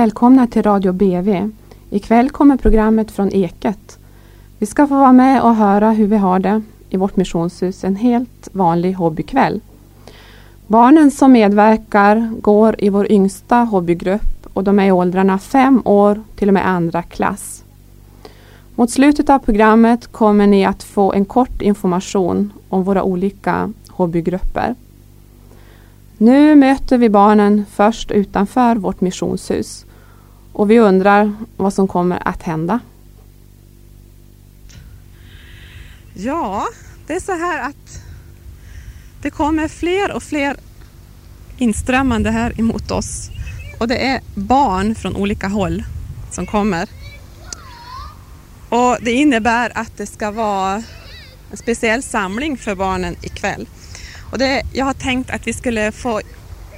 Välkomna till Radio BV. Ikväll kommer programmet från Eket. Vi ska få vara med och höra hur vi har det i vårt missionshus en helt vanlig hobbykväll. Barnen som medverkar går i vår yngsta hobbygrupp och de är i åldrarna fem år till och med andra klass. Mot slutet av programmet kommer ni att få en kort information om våra olika hobbygrupper. Nu möter vi barnen först utanför vårt missionshus och vi undrar vad som kommer att hända. Ja, det är så här att det kommer fler och fler inströmmande här emot oss och det är barn från olika håll som kommer. Och det innebär att det ska vara en speciell samling för barnen ikväll. Och det, jag har tänkt att vi skulle få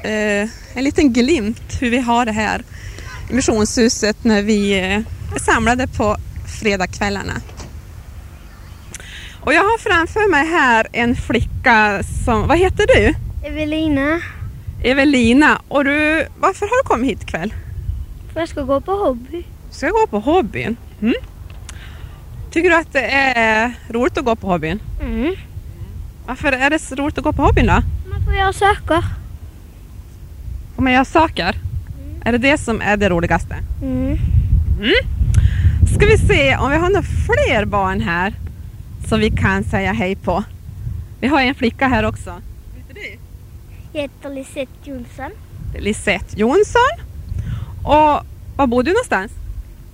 eh, en liten glimt hur vi har det här missionshuset när vi eh, är samlade på fredagskvällarna. Och jag har framför mig här en flicka som, vad heter du? Evelina. Evelina. Och du, varför har du kommit hit ikväll? För jag ska gå på hobby. Du ska gå på hobbyn. Mm. Tycker du att det är roligt att gå på hobbyn? Mm. Varför är det så roligt att gå på hobbyn då? Man får göra saker. Om man gör saker? Är det det som är det roligaste? Mm. Mm. Ska vi se om vi har några fler barn här som vi kan säga hej på. Vi har en flicka här också. Heter du? Jag heter Lisette Jonsson. Lisette Jonsson. Och var bor du någonstans?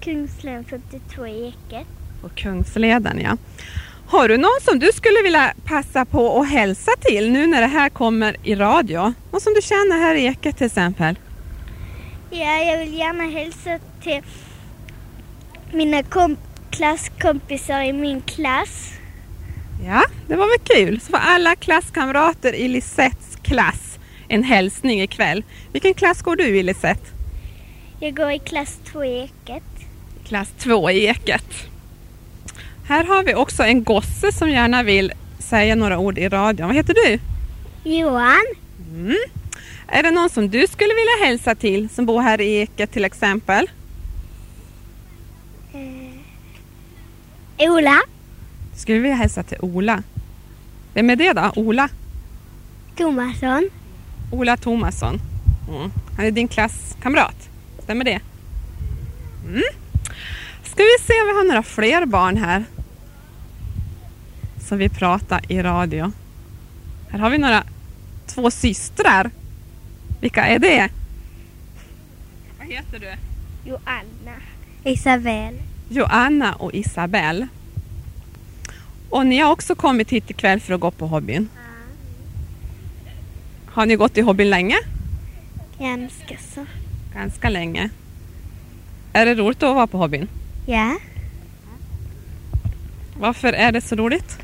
Kungslän 52 i Eket. På Kungsleden ja. Har du någon som du skulle vilja passa på att hälsa till nu när det här kommer i radio? Någon som du känner här i Eket till exempel? Ja, jag vill gärna hälsa till mina kom- klasskompisar i min klass. Ja, det var väl kul. Så får alla klasskamrater i Lisettes klass en hälsning ikväll. Vilken klass går du i Lisette? Jag går i klass 2 i Eket. Klass 2 i Eket. Här har vi också en gosse som gärna vill säga några ord i radion. Vad heter du? Johan. Mm. Är det någon som du skulle vilja hälsa till som bor här i Eket till exempel? Eh, Ola. Skulle vilja hälsa till Ola. Vem är det då? Ola? Tomasson. Ola Tomasson. Mm. Han är din klasskamrat. Stämmer det? Mm. Ska vi se om vi har några fler barn här. Som vi pratar i radio. Här har vi några två systrar. Vilka är det? Vad heter du? Joanna. Isabel. Joanna och Isabelle. Och ni har också kommit hit ikväll för att gå på hobbyn. Har ni gått i hobbyn länge? Ganska så. Ganska länge. Är det roligt att vara på hobbyn? Ja. Varför är det så roligt?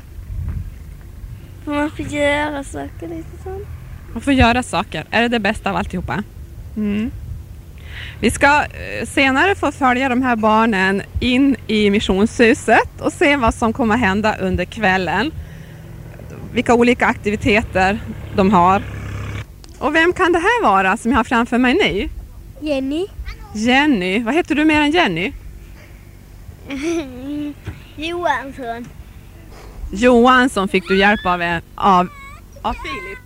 För man får göra saker lite sånt. Man får göra saker. Är det det bästa av alltihopa? Mm. Vi ska eh, senare få följa de här barnen in i missionshuset och se vad som kommer hända under kvällen. Vilka olika aktiviteter de har. Och vem kan det här vara som jag har framför mig nu? Jenny. Jenny. Vad heter du mer än Jenny? Johansson. Johansson fick du hjälp av, en- av, av Filip.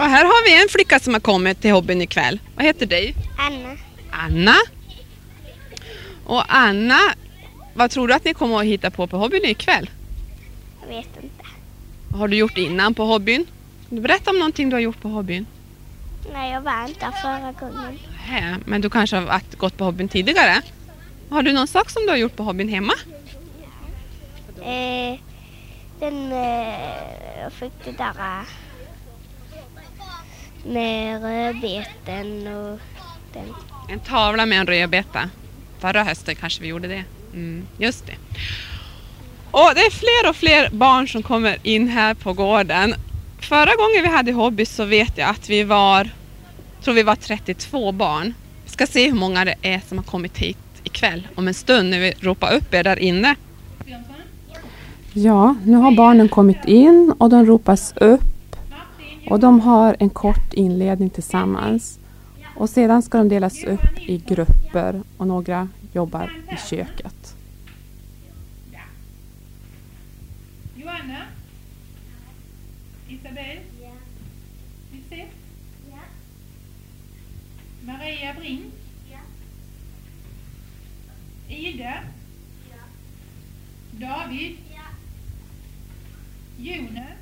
Och här har vi en flicka som har kommit till hobbyn ikväll. Vad heter du? Anna. Anna. Och Anna, vad tror du att ni kommer att hitta på på hobbyn ikväll? Jag vet inte. Vad har du gjort innan på hobbyn? Kan du berätta om någonting du har gjort på hobbyn? Nej, jag var inte där förra gången. Hä, men du kanske har gått på hobbyn tidigare? Har du någon sak som du har gjort på hobbyn hemma? Eh, den, eh, fick det där eh, med rödbeten och den. En tavla med en rödbeta. Förra hösten kanske vi gjorde det. Mm, just det. Och det är fler och fler barn som kommer in här på gården. Förra gången vi hade hobby så vet jag att vi var, tror vi var 32 barn. Vi ska se hur många det är som har kommit hit ikväll om en stund när vi ropar upp er där inne. Ja, nu har barnen kommit in och de ropas upp och de har en kort inledning tillsammans. Och sedan ska de delas upp i grupper och några jobbar i köket. Johanna? Isabel? Ja. Lisette? Ja. Maria Brink? Ja. Ida? Ja. David? Ja. Jonas?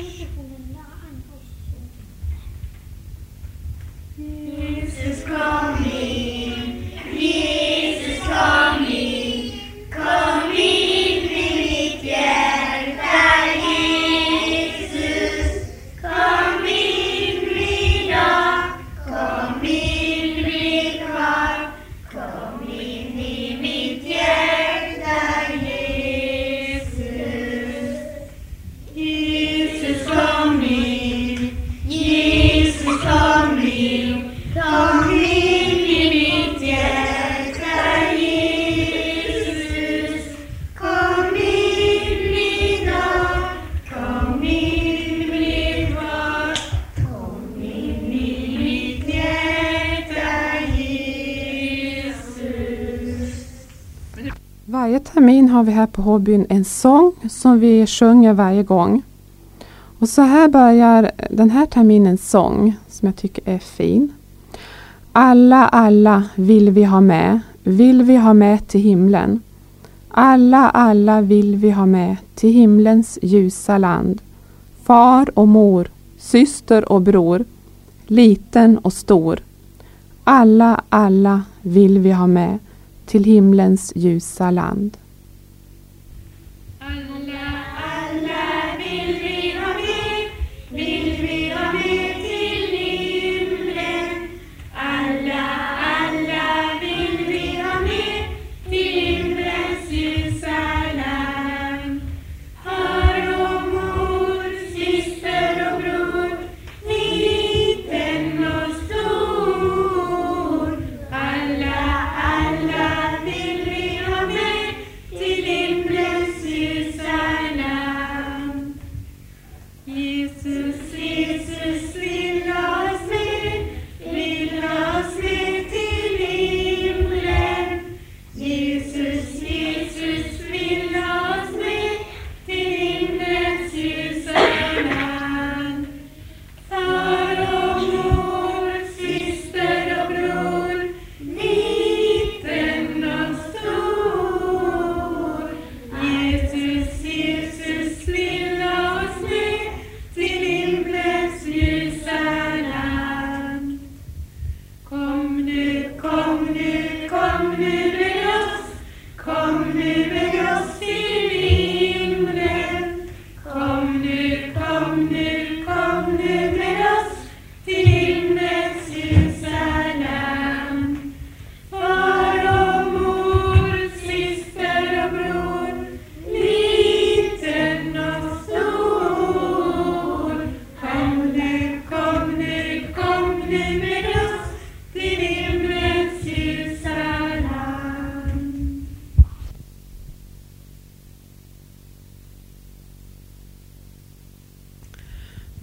Att det termin har vi här på hobbyn en sång som vi sjunger varje gång. Och så här börjar den här terminens sång som jag tycker är fin. Alla, alla vill vi ha med, vill vi ha med till himlen. Alla, alla vill vi ha med till himlens ljusa land. Far och mor, syster och bror, liten och stor. Alla, alla vill vi ha med till himlens ljusa land.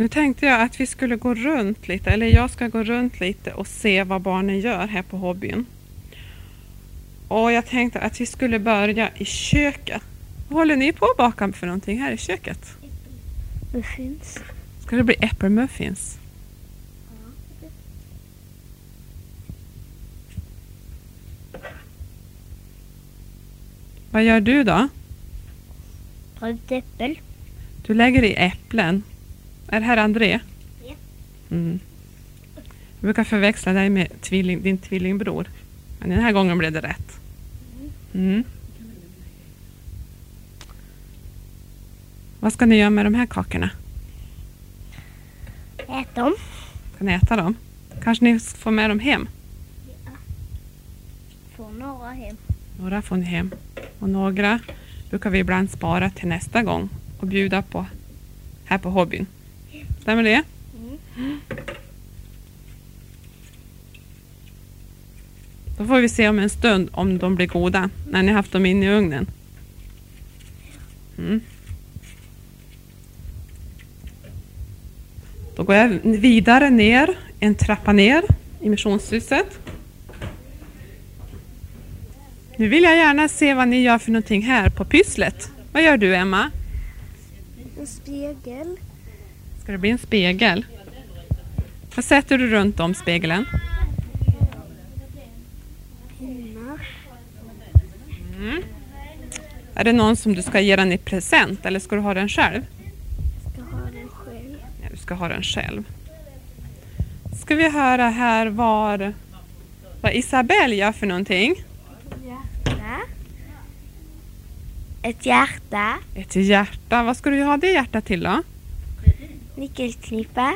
Nu tänkte jag att vi skulle gå runt lite, eller jag ska gå runt lite och se vad barnen gör här på hobbyn. Och jag tänkte att vi skulle börja i köket. Vad håller ni på att baka för någonting här i köket? Muffins. Ska det bli äppelmuffins? Vad gör du då? Har ett äppel. Du lägger i äpplen. Är det här André? Ja. Mm. Jag brukar förväxla dig med tvilling, din tvillingbror. Men den här gången blev det rätt. Mm. Vad ska ni göra med de här kakorna? Ät dem. Ska ni äta dem? Kanske ni får med dem hem? Får några hem. Några får ni hem. Och några brukar vi ibland spara till nästa gång och bjuda på här på hobbyn. Stämmer det? Då får vi se om en stund om de blir goda när ni haft dem inne i ugnen. Mm. Då går jag vidare ner, en trappa ner i missionshuset. Nu vill jag gärna se vad ni gör för någonting här på pysslet. Vad gör du Emma? En spegel. Ska det bli en spegel? Vad sätter du runt om spegeln? Pinnar. Mm. Är det någon som du ska ge den i present eller ska du ha den själv? Ska ha den själv. Ja, du ska ha den själv. Ska vi höra här vad, vad Isabelle gör för någonting? Hjärta. Ett hjärta. Ett hjärta. Vad ska du ha det hjärtat till då? Nyckelknippa.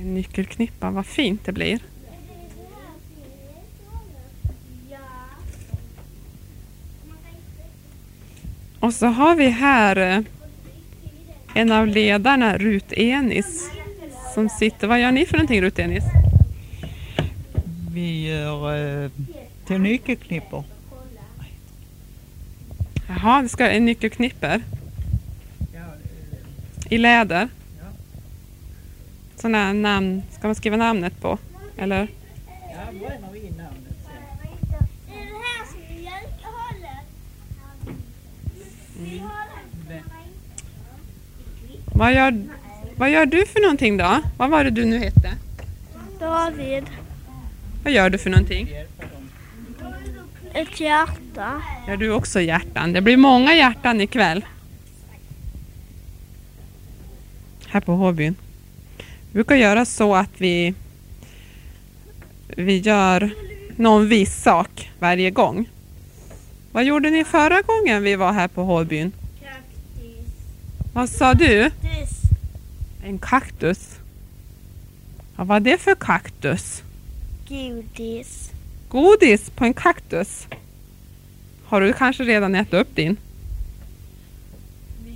En nyckelknippa. Vad fint det blir. Och så har vi här eh, en av ledarna, Rut Enis, som sitter. Vad gör ni för någonting Rut Enis? Vi gör eh, till nyckelknippor. Jaha, det ska en nyckelknipper. I läder. Sådana namn, ska man skriva namnet på? Eller? Ja, bränner vi in namnet sen. Är det här som är mjuka hållet. Vad gör, vad gör du för någonting då? Vad var det du nu hette? David. Vad gör du för någonting? Ett hjärta. Gör du också hjärtan? Det blir många hjärtan ikväll. Här på Håbyn. Vi brukar göra så att vi, vi gör någon viss sak varje gång. Vad gjorde ni förra gången vi var här på Håbyn? Vad sa du? En kaktus. Vad var det för kaktus? Godis. Godis på en kaktus. Har du kanske redan ätit upp din?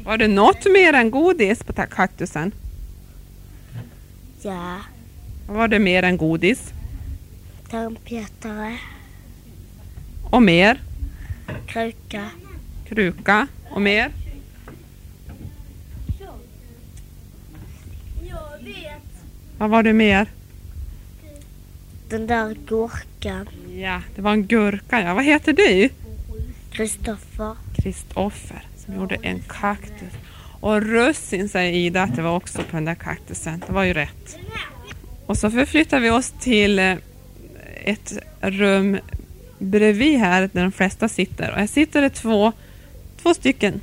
Var det något mer än godis på kaktusen? Ja. Var det mer än godis? Tandpetare. Och mer? Kruka. Kruka. Och mer? Jag vet. Vad var det mer? Den där gurkan. Ja, det var en gurka. Ja. Vad heter du? Kristoffer. Kristoffer som gjorde en kaktus. Och russin säger Ida att det var också på den där kaktusen. Det var ju rätt. Och så förflyttar vi oss till eh, ett rum bredvid här där de flesta sitter. Och här sitter det två, två stycken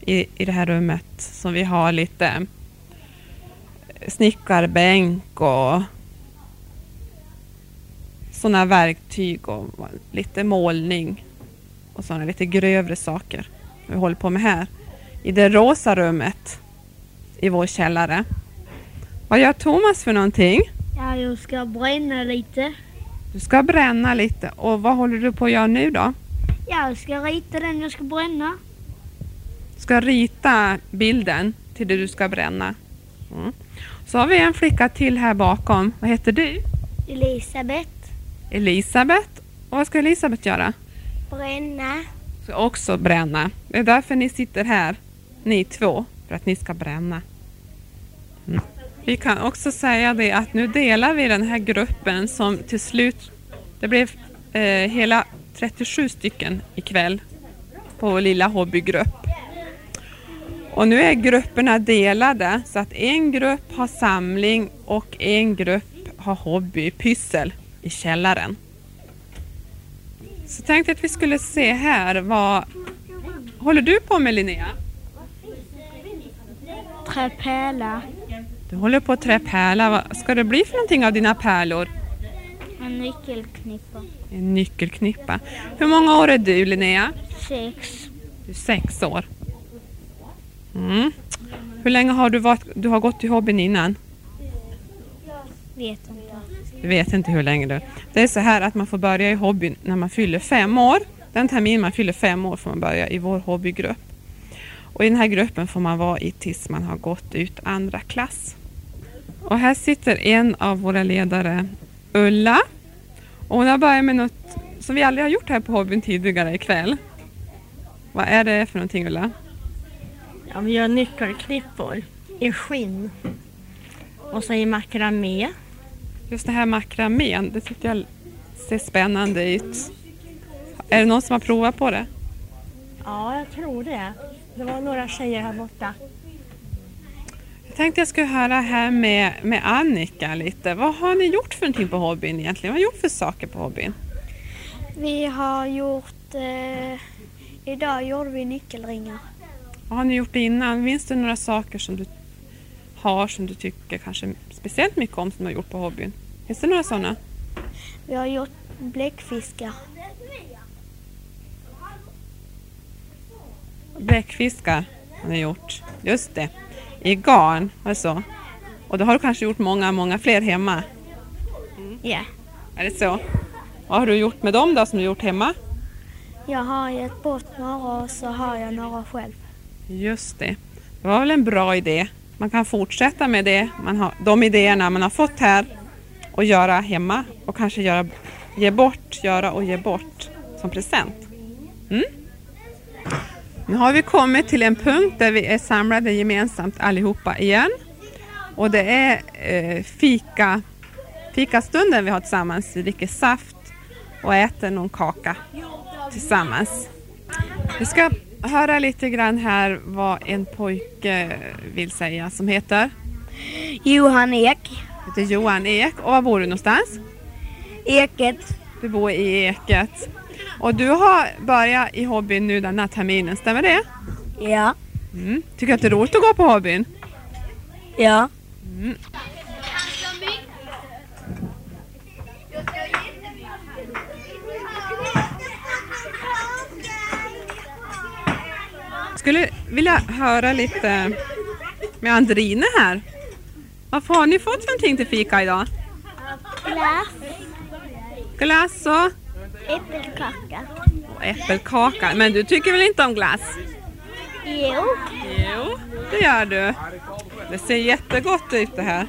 i, i det här rummet som vi har lite eh, snickarbänk och sådana verktyg och lite målning och sådana lite grövre saker vi håller på med här. I det rosa rummet i vår källare. Vad gör Thomas för någonting? Ja, jag ska bränna lite. Du ska bränna lite och vad håller du på att göra nu då? Ja, jag ska rita den jag ska bränna. Du ska rita bilden till det du ska bränna. Mm. Så har vi en flicka till här bakom. Vad heter du? Elisabeth. Elisabeth. Och vad ska Elisabeth göra? Bränna. Ska också bränna. Det är därför ni sitter här, ni två, för att ni ska bränna. Mm. Vi kan också säga det att nu delar vi den här gruppen som till slut, det blev eh, hela 37 stycken ikväll på vår lilla hobbygrupp. Och nu är grupperna delade så att en grupp har samling och en grupp har hobbypyssel i källaren. Så tänkte jag att vi skulle se här vad håller du på med Linnea? Träpärla. Du håller på att trä pärla. Vad ska det bli för någonting av dina pärlor? En nyckelknippa. En nyckelknippa. Hur många år är du Linnea? Sex. Du är sex år. Mm. Hur länge har du, varit, du har gått i hobbyn innan? Vet inte. Du vet inte hur länge du... Det är så här att man får börja i hobbyn när man fyller fem år. Den termin man fyller fem år får man börja i vår hobbygrupp. Och i den här gruppen får man vara i tills man har gått ut andra klass. Och här sitter en av våra ledare, Ulla. Och hon har börjat med något som vi aldrig har gjort här på hobbyn tidigare ikväll. Vad är det för någonting Ulla? Ja, vi gör nyckelknippor i skinn. Och så i makramé. Just det här makramén, det tyckte jag ser spännande ut. Är det någon som har provat på det? Ja, jag tror det. Det var några tjejer här borta. Jag tänkte jag skulle höra här med, med Annika lite. Vad har ni gjort för någonting på hobbyn egentligen? Vad har ni gjort för saker på hobbyn? Vi har gjort... Eh, idag gjorde vi nyckelringar. Vad har ni gjort innan? Minns du några saker som du har som du tycker kanske speciellt mycket om som du har gjort på hobbyn? Finns det några sådana? Vi har gjort bläckfiskar. Bläckfiskar har ni gjort. Just det. I garn, alltså. Och då har du kanske gjort många, många fler hemma? Ja. Är det så? Vad har du gjort med dem då som du gjort hemma? Jag har gett bort några och så har jag några själv. Just det. Det var väl en bra idé. Man kan fortsätta med det, man har, de idéerna man har fått här och göra hemma och kanske göra, ge bort, göra och ge bort som present. Mm? Nu har vi kommit till en punkt där vi är samlade gemensamt allihopa igen. Och det är eh, fika, fikastunden vi har tillsammans. Vi dricker saft och äter någon kaka tillsammans. Vi ska höra lite grann här vad en pojke vill säga som heter, Johan Ek. heter Johan Ek. Och var bor du någonstans? Eket. Du bor i Eket. Och du har börjat i hobbyn nu den här terminen, stämmer det? Ja. Mm. Tycker du att det är roligt att gå på hobbyn? Ja. Skulle vilja höra lite med Andrine här. Vad har ni fått för någonting till fika idag? Glass. Glass och Äppelkaka. och äppelkaka. Men du tycker väl inte om glass? Jo. Jo, det gör du. Det ser jättegott ut det här.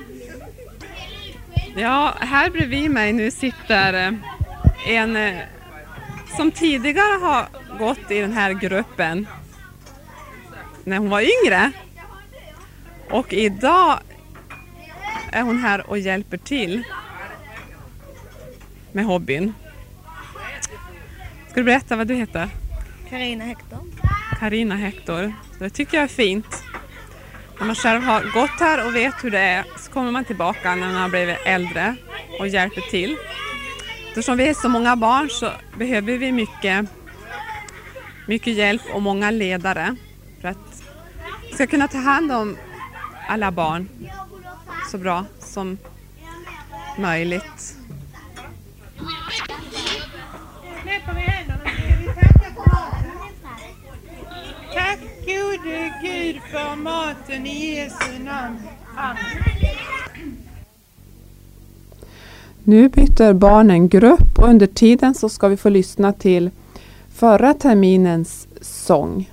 Ja, här bredvid mig nu sitter eh, en eh, som tidigare har gått i den här gruppen när hon var yngre. Och idag är hon här och hjälper till med hobbyn. Ska du berätta vad du heter? Carina Hector. Karina Hector. Det tycker jag är fint. När man själv har gått här och vet hur det är så kommer man tillbaka när man har blivit äldre och hjälper till. Eftersom vi är så många barn så behöver vi mycket, mycket hjälp och många ledare för att vi ska kunna ta hand om alla barn så bra som möjligt. Gode Gud för maten i Jesu namn. Amen. Nu byter barnen grupp och under tiden så ska vi få lyssna till förra terminens sång.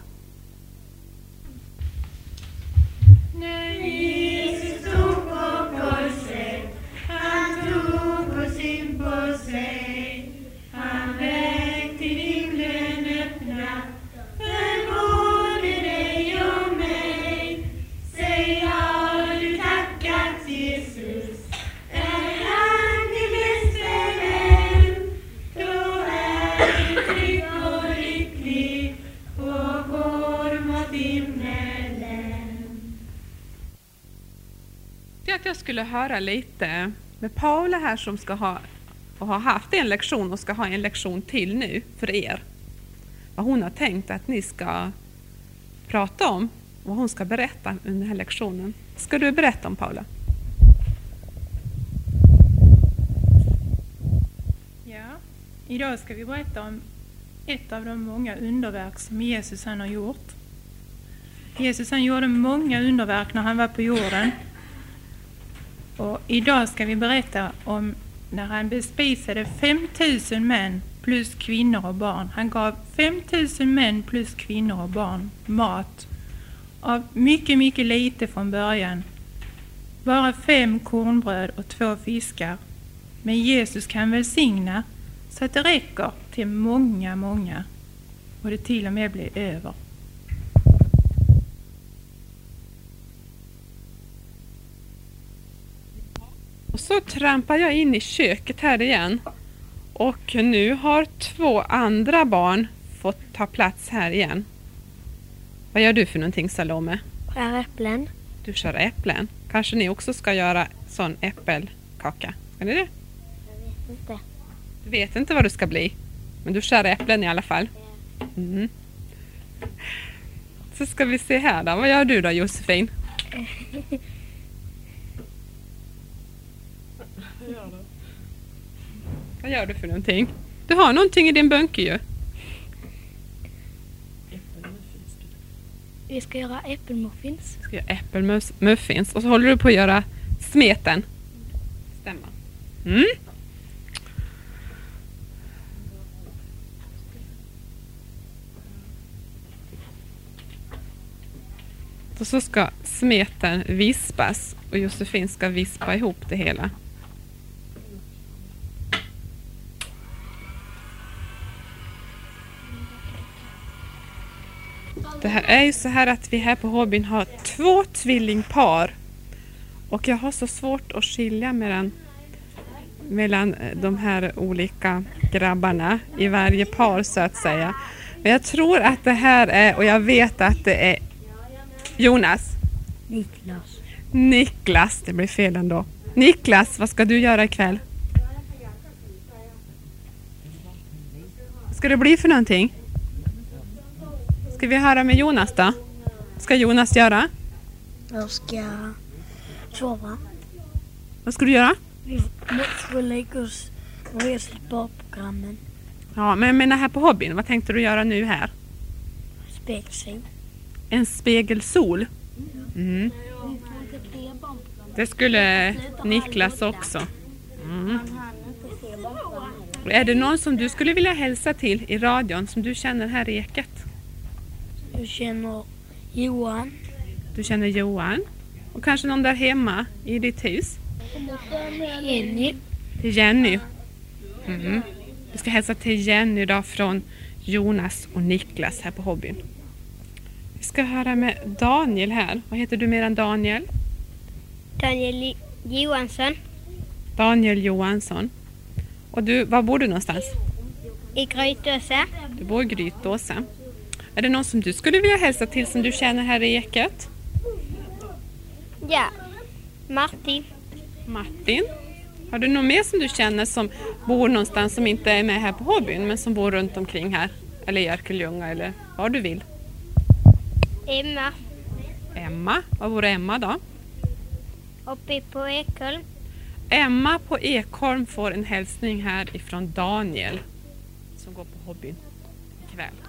Skulle höra lite med Paula här som ska ha och har haft en lektion och ska ha en lektion till nu för er. Vad hon har tänkt att ni ska prata om, och vad hon ska berätta under den här lektionen. Ska du berätta om Paula? Ja, idag ska vi berätta om ett av de många underverk som Jesus han har gjort. Jesus han gjorde många underverk när han var på jorden. Och idag ska vi berätta om när han bespisade 5000 män plus kvinnor och barn. Han gav 5000 män plus kvinnor och barn mat av mycket, mycket lite från början. Bara fem kornbröd och två fiskar. Men Jesus kan välsigna Så att det räcker till många, många. Och det till och med blir över. Och så trampar jag in i köket här igen. Och nu har två andra barn fått ta plats här igen. Vad gör du för någonting Salome? Skär äpplen. Du kör äpplen. Kanske ni också ska göra sån äppelkaka? Är det det? Inte. Du vet inte vad du ska bli. Men du skär äpplen i alla fall. Mm. Så ska vi se här då. Vad gör du då Josefin? Vad gör du för någonting? Du har någonting i din bunke ju. Vi ska göra äppelmuffins. ska göra äppelmuffins och så håller du på att göra smeten. Stämma. Mm. Och så ska smeten vispas och Josefin ska vispa ihop det hela. Är ju så här att vi här på hobbyn har två tvillingpar. Och jag har så svårt att skilja mellan, mellan eh, de här olika grabbarna i varje par så att säga. Men jag tror att det här är, och jag vet att det är Jonas. Niklas. Niklas, det blir fel ändå. Niklas, vad ska du göra ikväll? Vad ska det bli för någonting? Ska vi höra med Jonas då? Vad ska Jonas göra? Jag ska sova. Vad ska du göra? Vi måste lägga oss och resa sparprogrammen. Ja, men jag menar här på hobbyn, vad tänkte du göra nu här? Spegelsing. En spegelsol? Mm. Det skulle Niklas också. Mm. Är det någon som du skulle vilja hälsa till i radion som du känner här i Eket? Jag känner Johan. Du känner Johan och kanske någon där hemma i ditt hus? Jenny. Jenny. Mm. Vi ska hälsa till Jenny då från Jonas och Niklas här på hobbyn. Vi ska höra med Daniel här. Vad heter du mer än Daniel? Daniel Johansson Daniel Johansson. Och du, var bor du någonstans? i Grytåsa. Du bor i Grytåsa. Är det någon som du skulle vilja hälsa till som du känner här i Eket? Ja. Martin. Martin? Har du någon mer som du känner som bor någonstans som inte är med här på hobbyn men som bor runt omkring här? Eller i Örkelljunga eller var du vill? Emma. Emma, var bor Emma då? Uppe på Ekholm. Emma på Ekholm får en hälsning här ifrån Daniel som går på hobbyn ikväll.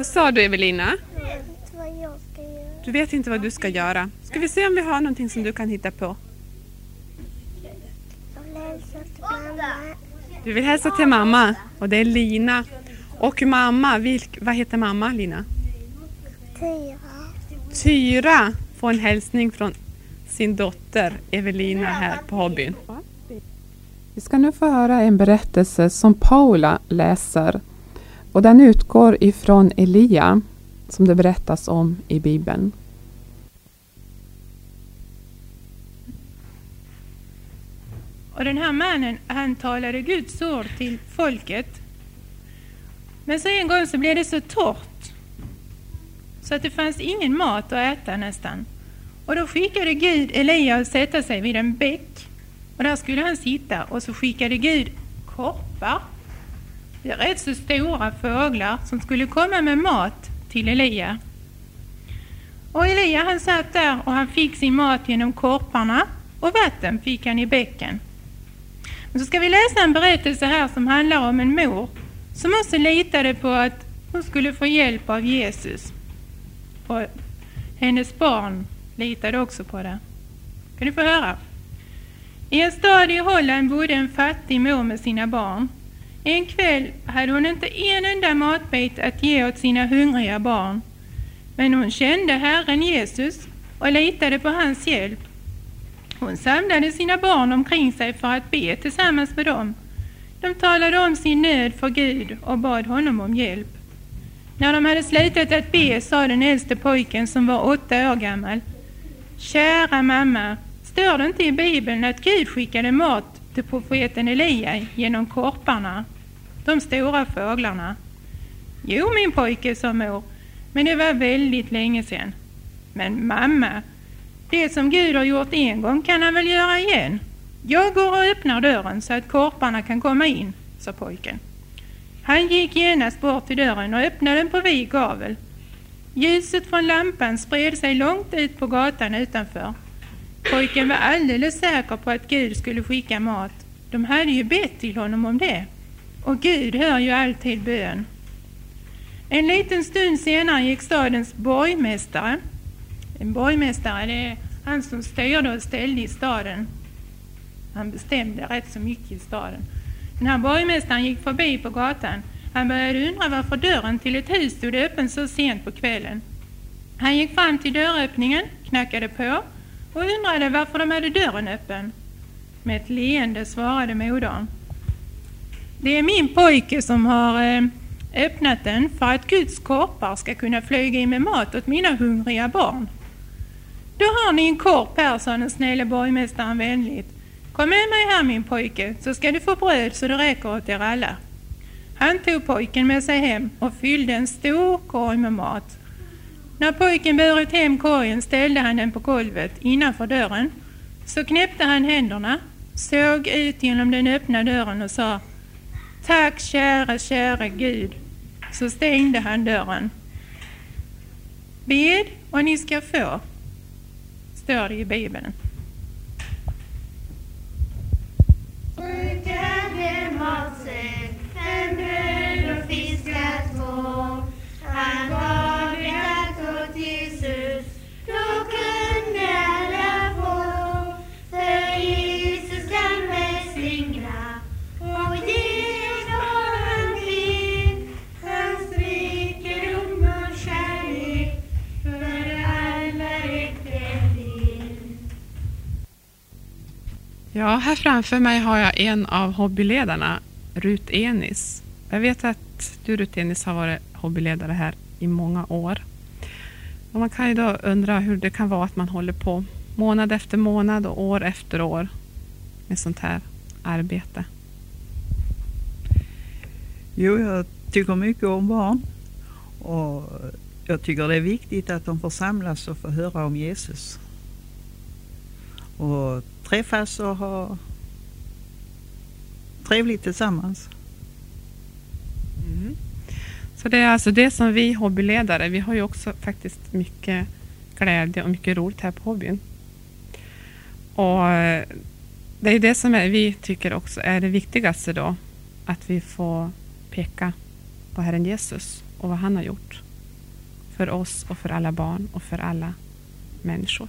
Vad sa du Evelina? Jag vet inte vad jag ska göra. Du vet inte vad du ska göra. Ska vi se om vi har någonting som du kan hitta på? Jag vill hälsa till mamma. Du vill hälsa till mamma och det är Lina. Och mamma, vilk, vad heter mamma Lina? Tyra. Tyra får en hälsning från sin dotter Evelina här på hobbyn. Vi ska nu få höra en berättelse som Paula läser och den utgår ifrån Elia som det berättas om i Bibeln. Och den här mannen, han talade Guds ord till folket. Men så en gång så blev det så torrt så att det fanns ingen mat att äta nästan. Och då skickade Gud Elia att sätta sig vid en bäck. Och där skulle han sitta och så skickade Gud korpar. Det är rätt så stora fåglar som skulle komma med mat till Elia. Och Elia han satt där och han fick sin mat genom korparna och vatten fick han i bäcken. Men så ska vi läsa en berättelse här som handlar om en mor som också litade på att hon skulle få hjälp av Jesus. Och hennes barn litade också på det. Kan du få höra? I en stad i Holland bodde en fattig mor med sina barn. En kväll hade hon inte en enda matbit att ge åt sina hungriga barn. Men hon kände Herren Jesus och litade på hans hjälp. Hon samlade sina barn omkring sig för att be tillsammans med dem. De talade om sin nöd för Gud och bad honom om hjälp. När de hade slutat att be sa den äldste pojken som var åtta år gammal. Kära mamma, står det inte i Bibeln att Gud skickade mat till profeten Elia genom korparna, de stora fåglarna? Jo, min pojke, sa mor, men det var väldigt länge sedan. Men mamma, det som Gud har gjort en gång kan han väl göra igen? Jag går och öppnar dörren så att korparna kan komma in, sa pojken. Han gick genast bort till dörren och öppnade den på vid gavel. Ljuset från lampan spred sig långt ut på gatan utanför. Pojken var alldeles säker på att Gud skulle skicka mat. De hade ju bett till honom om det. Och Gud hör ju alltid bön. En liten stund senare gick stadens borgmästare. En borgmästare det är han som styrde och ställde i staden. Han bestämde rätt så mycket i staden. Den här borgmästaren gick förbi på gatan. Han började undra varför dörren till ett hus stod öppen så sent på kvällen. Han gick fram till dörröppningen, knackade på och undrade varför de hade dörren öppen. Med ett leende svarade modern. Det är min pojke som har eh, öppnat den för att Guds korpar ska kunna flyga in med mat åt mina hungriga barn. Då har ni en korp här, sa den snälla borgmästaren vänligt. Kom med mig här min pojke, så ska du få bröd så det räcker åt er alla. Han tog pojken med sig hem och fyllde en stor korg med mat. När pojken burit hem korgen ställde han den på golvet innanför dörren. Så knäppte han händerna, såg ut genom den öppna dörren och sa Tack kära, kära Gud. Så stängde han dörren. Bed och ni ska få, står det i Bibeln. Här framför mig har jag en av hobbyledarna, Rut Enis. Jag vet att du Rut Enis har varit hobbyledare här i många år. Och man kan ju då undra hur det kan vara att man håller på månad efter månad och år efter år med sånt här arbete. Jo, jag tycker mycket om barn. Och jag tycker det är viktigt att de får samlas och få höra om Jesus. Och träffas och ha trevligt tillsammans. Mm. Så det är alltså det som vi hobbyledare, vi har ju också faktiskt mycket glädje och mycket roligt här på hobbyn. Och eh, det är det som är, vi tycker också är det viktigaste då, att vi får peka på Herren Jesus och vad han har gjort för oss och för alla barn och för alla människor.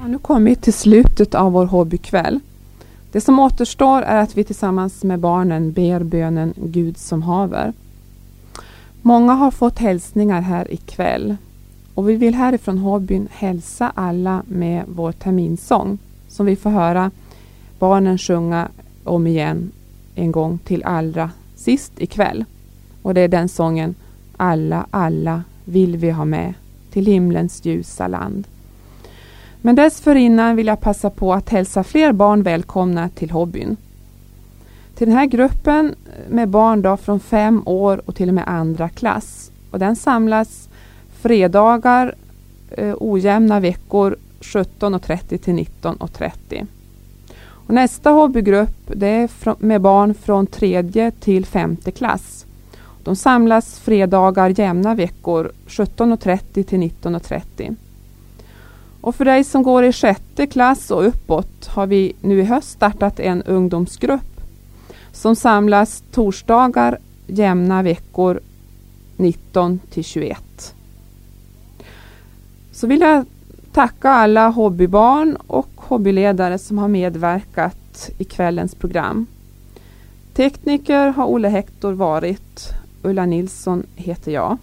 Vi har nu kommit till slutet av vår hobbykväll. Det som återstår är att vi tillsammans med barnen ber bönen Gud som haver. Många har fått hälsningar här ikväll och vi vill härifrån hobbyn hälsa alla med vår terminsång som vi får höra barnen sjunga om igen en gång till allra sist ikväll. Och det är den sången Alla, alla vill vi ha med till himlens ljusa land. Men dessförinnan vill jag passa på att hälsa fler barn välkomna till hobbyn. Till den här gruppen med barn då från fem år och till och med andra klass. Och den samlas fredagar eh, ojämna veckor 17.30 till 19.30. Och nästa hobbygrupp det är med barn från tredje till femte klass. De samlas fredagar jämna veckor 17.30 till 19.30. Och för dig som går i sjätte klass och uppåt har vi nu i höst startat en ungdomsgrupp som samlas torsdagar jämna veckor 19 till 21. Så vill jag tacka alla hobbybarn och hobbyledare som har medverkat i kvällens program. Tekniker har Olle Hector varit. Ulla Nilsson heter jag.